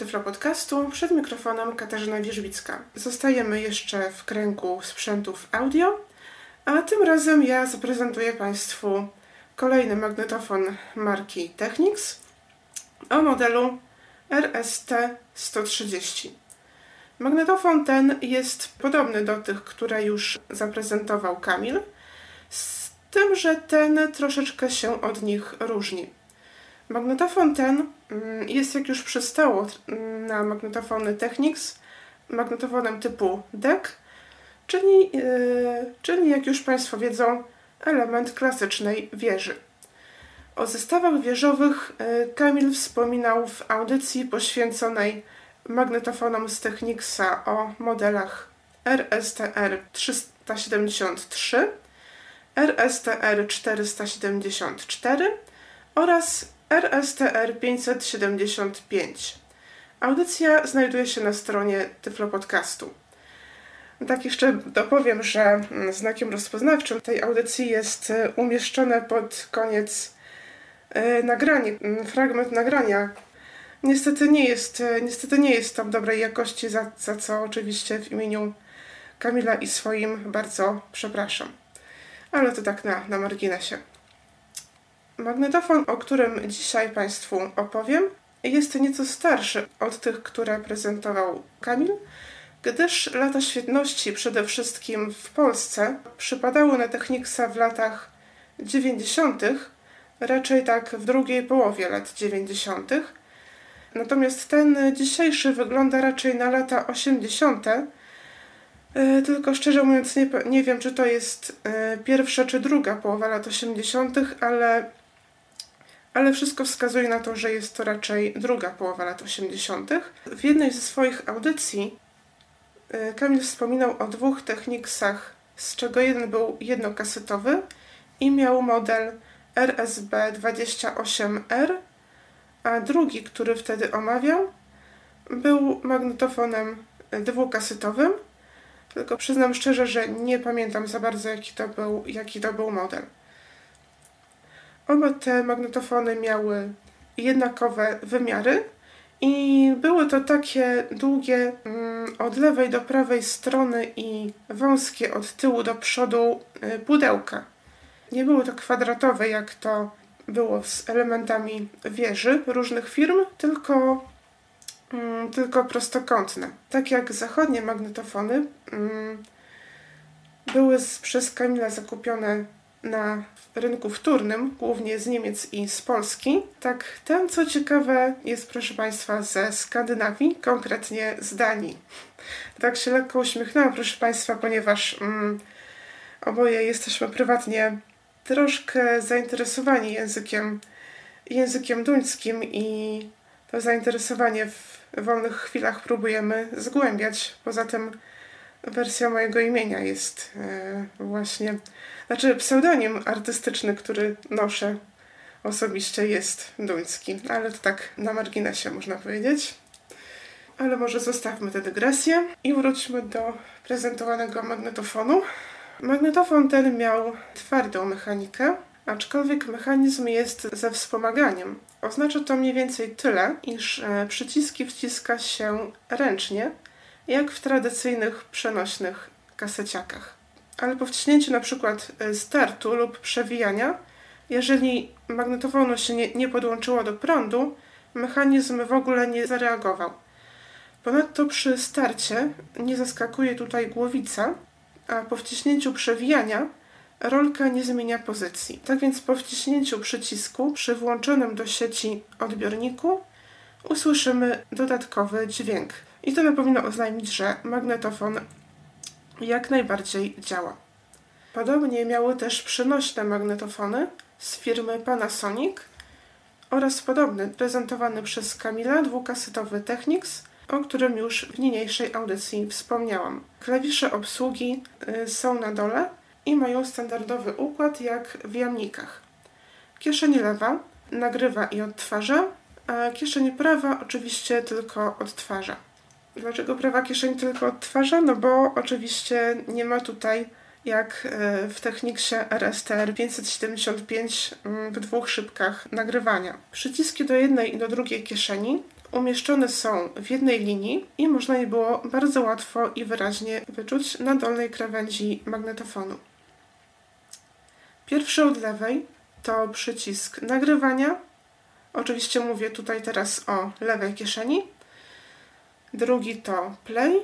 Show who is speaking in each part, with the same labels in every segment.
Speaker 1: Tyflo Podcastu. Przed mikrofonem Katarzyna Wierzbicka. Zostajemy jeszcze w kręgu sprzętów audio, a tym razem ja zaprezentuję Państwu kolejny magnetofon marki Technics o modelu RST-130. Magnetofon ten jest podobny do tych, które już zaprezentował Kamil, z tym, że ten troszeczkę się od nich różni. Magnetofon ten jest, jak już przystało mm, na magnetofony Technics, magnetofonem typu DEC, czyli, yy, czyli jak już Państwo wiedzą, element klasycznej wieży. O zestawach wieżowych yy, Kamil wspominał w audycji poświęconej magnetofonom z Technicsa o modelach RSTR 373, RSTR 474 oraz RSTR 575. Audycja znajduje się na stronie Tyflo Podcastu. Tak jeszcze dopowiem, że mm, znakiem rozpoznawczym tej audycji jest e, umieszczone pod koniec e, nagranie, mm, fragment nagrania. Niestety nie jest, e, niestety nie jest w dobrej jakości, za, za co oczywiście w imieniu Kamila i swoim bardzo przepraszam. Ale to tak na, na marginesie. Magnetofon, o którym dzisiaj Państwu opowiem, jest nieco starszy od tych, które prezentował Kamil, gdyż lata świetności przede wszystkim w Polsce przypadały na Technicsa w latach 90., raczej tak w drugiej połowie lat 90. Natomiast ten dzisiejszy wygląda raczej na lata 80., tylko szczerze mówiąc nie, nie wiem, czy to jest pierwsza czy druga połowa lat 80., ale ale wszystko wskazuje na to, że jest to raczej druga połowa lat 80. W jednej ze swoich audycji y, Kamil wspominał o dwóch Technicsach, z czego jeden był jednokasetowy i miał model RSB28R, a drugi, który wtedy omawiał, był magnetofonem dwukasetowym, tylko przyznam szczerze, że nie pamiętam za bardzo jaki to był, jaki to był model. Oba te magnetofony miały jednakowe wymiary i były to takie długie mm, od lewej do prawej strony i wąskie od tyłu do przodu y, pudełka. Nie były to kwadratowe, jak to było z elementami wieży różnych firm, tylko, mm, tylko prostokątne. Tak jak zachodnie magnetofony mm, były przez Kamila zakupione na rynku wtórnym, głównie z Niemiec i z Polski. Tak, ten co ciekawe jest, proszę Państwa, ze Skandynawii, konkretnie z Danii. Tak się lekko uśmiechnęłam, proszę Państwa, ponieważ mm, oboje jesteśmy prywatnie troszkę zainteresowani językiem, językiem duńskim i to zainteresowanie w wolnych chwilach próbujemy zgłębiać. Poza tym wersja mojego imienia jest e, właśnie znaczy, pseudonim artystyczny, który noszę osobiście jest duński, ale to tak na marginesie można powiedzieć. Ale może zostawmy tę dygresję i wróćmy do prezentowanego magnetofonu. Magnetofon ten miał twardą mechanikę, aczkolwiek mechanizm jest ze wspomaganiem. Oznacza to mniej więcej tyle, iż e, przyciski wciska się ręcznie, jak w tradycyjnych przenośnych kaseciakach. Ale po wciśnięciu na przykład e, startu lub przewijania, jeżeli magnetofonu się nie, nie podłączyło do prądu, mechanizm w ogóle nie zareagował. Ponadto przy starcie nie zaskakuje tutaj głowica, a po wciśnięciu przewijania rolka nie zmienia pozycji. Tak więc po wciśnięciu przycisku przy włączonym do sieci odbiorniku usłyszymy dodatkowy dźwięk. I to powinno oznajmić, że magnetofon jak najbardziej działa. Podobnie miały też przenośne magnetofony z firmy Panasonic oraz podobny prezentowany przez Kamila dwukasetowy Technics, o którym już w niniejszej audycji wspomniałam. Klawisze obsługi y, są na dole i mają standardowy układ jak w jamnikach. Kieszeń lewa nagrywa i odtwarza, a kieszeń prawa oczywiście tylko odtwarza. Dlaczego prawa kieszeń tylko odtwarza? No bo oczywiście nie ma tutaj jak e, w Techniksie RSTR 575 mm, w dwóch szybkach nagrywania. Przyciski do jednej i do drugiej kieszeni umieszczone są w jednej linii i można je było bardzo łatwo i wyraźnie wyczuć na dolnej krawędzi magnetofonu. Pierwszy od lewej to przycisk nagrywania. Oczywiście mówię tutaj teraz o lewej kieszeni. Drugi to play.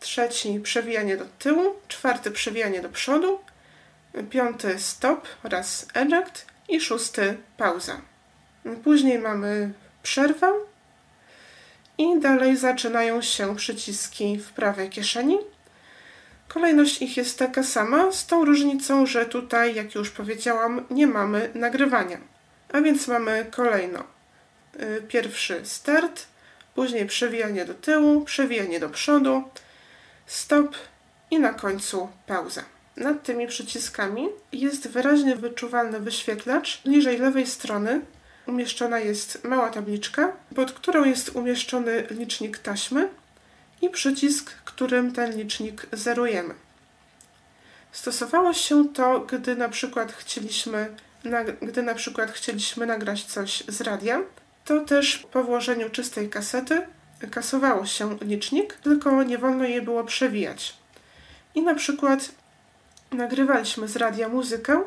Speaker 1: Trzeci przewijanie do tyłu. Czwarty przewijanie do przodu. Piąty stop oraz eject. I szósty pauza. Później mamy przerwę. I dalej zaczynają się przyciski w prawej kieszeni. Kolejność ich jest taka sama, z tą różnicą, że tutaj, jak już powiedziałam, nie mamy nagrywania. A więc mamy kolejno y, pierwszy start, później przewijanie do tyłu, przewijanie do przodu, stop i na końcu pauza. Nad tymi przyciskami jest wyraźnie wyczuwalny wyświetlacz. Niżej lewej strony umieszczona jest mała tabliczka, pod którą jest umieszczony licznik taśmy i przycisk, którym ten licznik zerujemy. Stosowało się to, gdy na przykład chcieliśmy, gdy na przykład chcieliśmy nagrać coś z radia, to też po włożeniu czystej kasety kasowało się licznik, tylko nie wolno je było przewijać. I na przykład nagrywaliśmy z radia muzykę,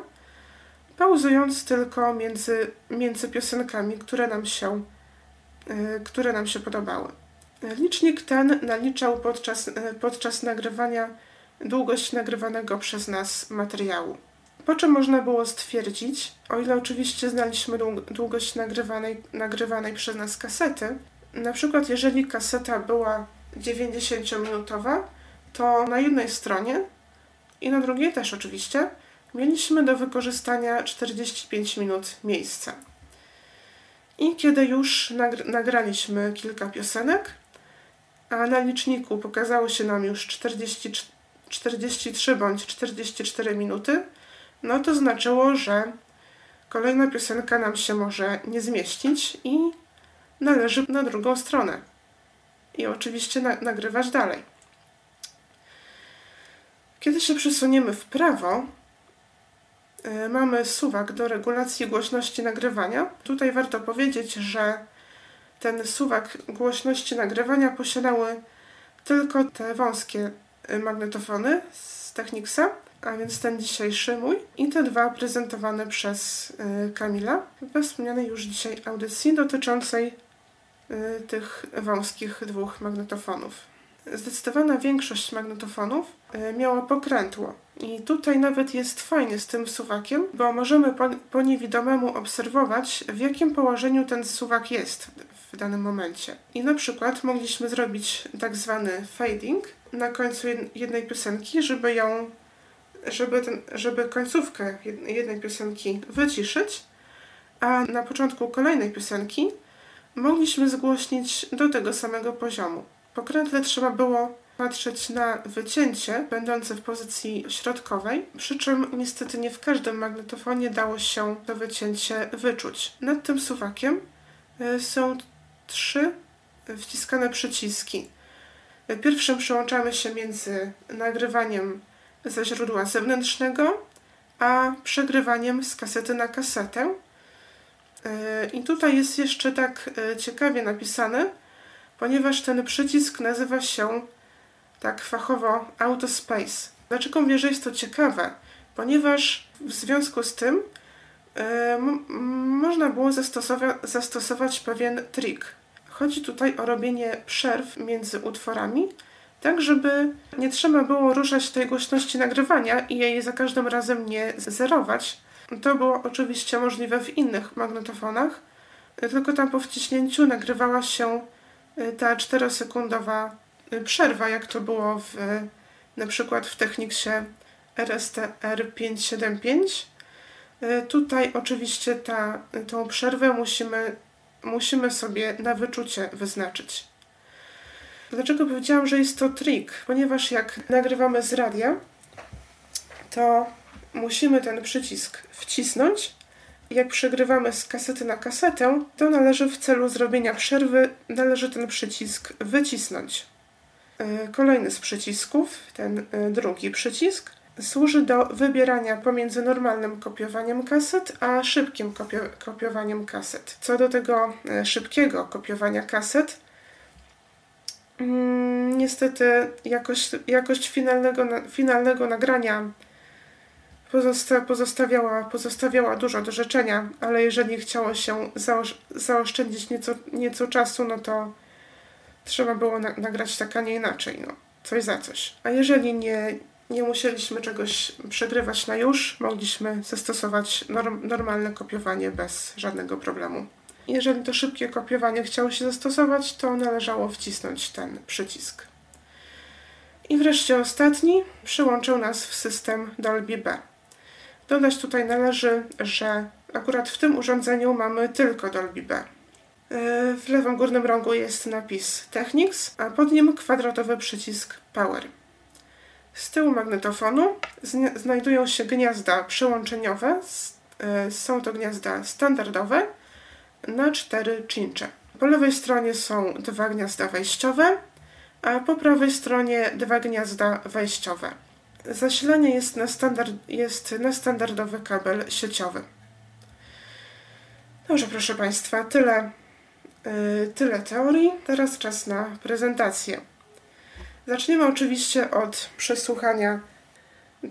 Speaker 1: pauzując tylko między, między piosenkami, które nam się, yy, które nam się podobały. Licznik ten naliczał podczas, e, podczas nagrywania długość nagrywanego przez nas materiału. Po czym można było stwierdzić, o ile oczywiście znaliśmy długość nagrywanej, nagrywanej przez nas kasety, na przykład jeżeli kaseta była 90-minutowa, to na jednej stronie i na drugiej też oczywiście mieliśmy do wykorzystania 45 minut miejsca. I kiedy już nagraliśmy kilka piosenek, a na liczniku pokazało się nam już 40, 43 bądź 44 minuty, no to znaczyło, że kolejna piosenka nam się może nie zmieścić i należy na drugą stronę. I oczywiście na nagrywać dalej. Kiedy się przesuniemy w prawo, yy, mamy suwak do regulacji głośności nagrywania. Tutaj warto powiedzieć, że ten suwak głośności nagrywania posiadały tylko te wąskie y, magnetofony z Technicsa, a więc ten dzisiejszy mój i te dwa prezentowane przez y, Kamila we wspomnianej już dzisiaj audycji dotyczącej y, tych wąskich dwóch magnetofonów. Zdecydowana większość magnetofonów miała pokrętło, i tutaj nawet jest fajnie z tym suwakiem, bo możemy po, po niewidomemu obserwować, w jakim położeniu ten suwak jest w danym momencie. I na przykład mogliśmy zrobić tak zwany fading na końcu jednej piosenki, żeby ją, żeby, ten, żeby końcówkę jednej piosenki wyciszyć, a na początku kolejnej piosenki mogliśmy zgłośnić do tego samego poziomu. Pokrętle trzeba było patrzeć na wycięcie będące w pozycji środkowej, przy czym niestety nie w każdym magnetofonie dało się to wycięcie wyczuć. Nad tym suwakiem y, są trzy wciskane przyciski. Pierwszym przełączamy się między nagrywaniem ze źródła zewnętrznego, a przegrywaniem z kasety na kasetę. E, I tutaj jest jeszcze tak e, ciekawie napisane, ponieważ ten przycisk nazywa się tak fachowo Autospace. Dlaczego mówię, że jest to ciekawe? Ponieważ w związku z tym e, można było zastosowa zastosować pewien trik. Chodzi tutaj o robienie przerw między utworami, tak żeby nie trzeba było ruszać tej głośności nagrywania i jej za każdym razem nie zerować. To było oczywiście możliwe w innych magnetofonach, tylko tam po wciśnięciu nagrywała się y, ta 4-sekundowa y, przerwa, jak to było w, na przykład w Techniksie RSTR 575. Y, tutaj oczywiście ta, tą przerwę musimy, musimy sobie na wyczucie wyznaczyć. Dlaczego powiedziałam, że jest to trik? Ponieważ jak nagrywamy z radia, to musimy ten przycisk wcisnąć. Jak przegrywamy z kasety na kasetę, to należy w celu zrobienia przerwy, należy ten przycisk wycisnąć. E, kolejny z przycisków, ten e, drugi przycisk, służy do wybierania pomiędzy normalnym kopiowaniem kaset a szybkim kopio kopiowaniem kaset. Co do tego e, szybkiego kopiowania kaset, Mm, niestety jakość, jakość finalnego, finalnego nagrania pozosta pozostawiała, pozostawiała dużo do życzenia, ale jeżeli chciało się zaoszczędzić nieco, nieco czasu, no to trzeba było na nagrać tak, a nie inaczej. No. Coś za coś. A jeżeli nie, nie musieliśmy czegoś przegrywać na już, mogliśmy zastosować norm normalne kopiowanie bez żadnego problemu. Jeżeli to szybkie kopiowanie chciało się zastosować, to należało wcisnąć ten przycisk. I wreszcie ostatni przyłączył nas w system Dolby B. Dodać tutaj należy, że akurat w tym urządzeniu mamy tylko Dolby B. W lewym górnym rogu jest napis Technics, a pod nim kwadratowy przycisk Power. Z tyłu magnetofonu znajdują się gniazda przełączeniowe. E, są to gniazda standardowe na cztery cincze. Po lewej stronie są dwa gniazda wejściowe, a po prawej stronie dwa gniazda wejściowe. Zasilanie jest na, standard, jest na standardowy kabel sieciowy. Dobrze, proszę Państwa, tyle, yy, tyle teorii. Teraz czas na prezentację. Zaczniemy oczywiście od przesłuchania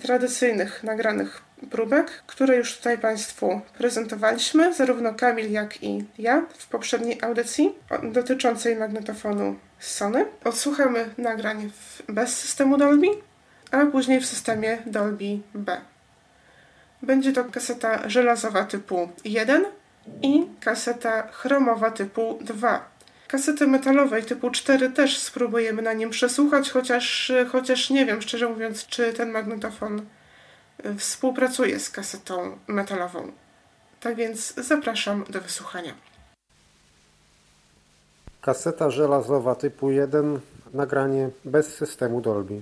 Speaker 1: tradycyjnych nagranych próbek, które już tutaj Państwu prezentowaliśmy, zarówno Kamil, jak i ja w poprzedniej audycji dotyczącej magnetofonu Sony. Odsłuchamy nagrań bez systemu Dolby, a później w systemie Dolby B. Będzie to kaseta żelazowa typu 1 i kaseta chromowa typu 2. Kasety metalowej typu 4 też spróbujemy na nim przesłuchać, chociaż, chociaż nie wiem, szczerze mówiąc, czy ten magnetofon współpracuje z kasetą metalową. Tak więc zapraszam do wysłuchania.
Speaker 2: Kaseta żelazowa typu 1, nagranie bez systemu Dolby.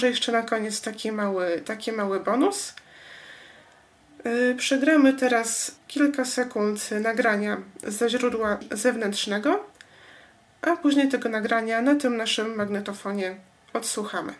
Speaker 1: może jeszcze na koniec taki mały, taki mały bonus. Yy, Przegramy teraz kilka sekund nagrania ze źródła zewnętrznego, a później tego nagrania na tym naszym magnetofonie odsłuchamy.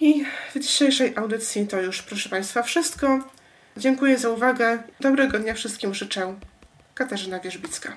Speaker 1: I w dzisiejszej audycji to już, proszę Państwa, wszystko. Dziękuję za uwagę. Dobrego dnia wszystkim życzę. Katarzyna Wierzbicka.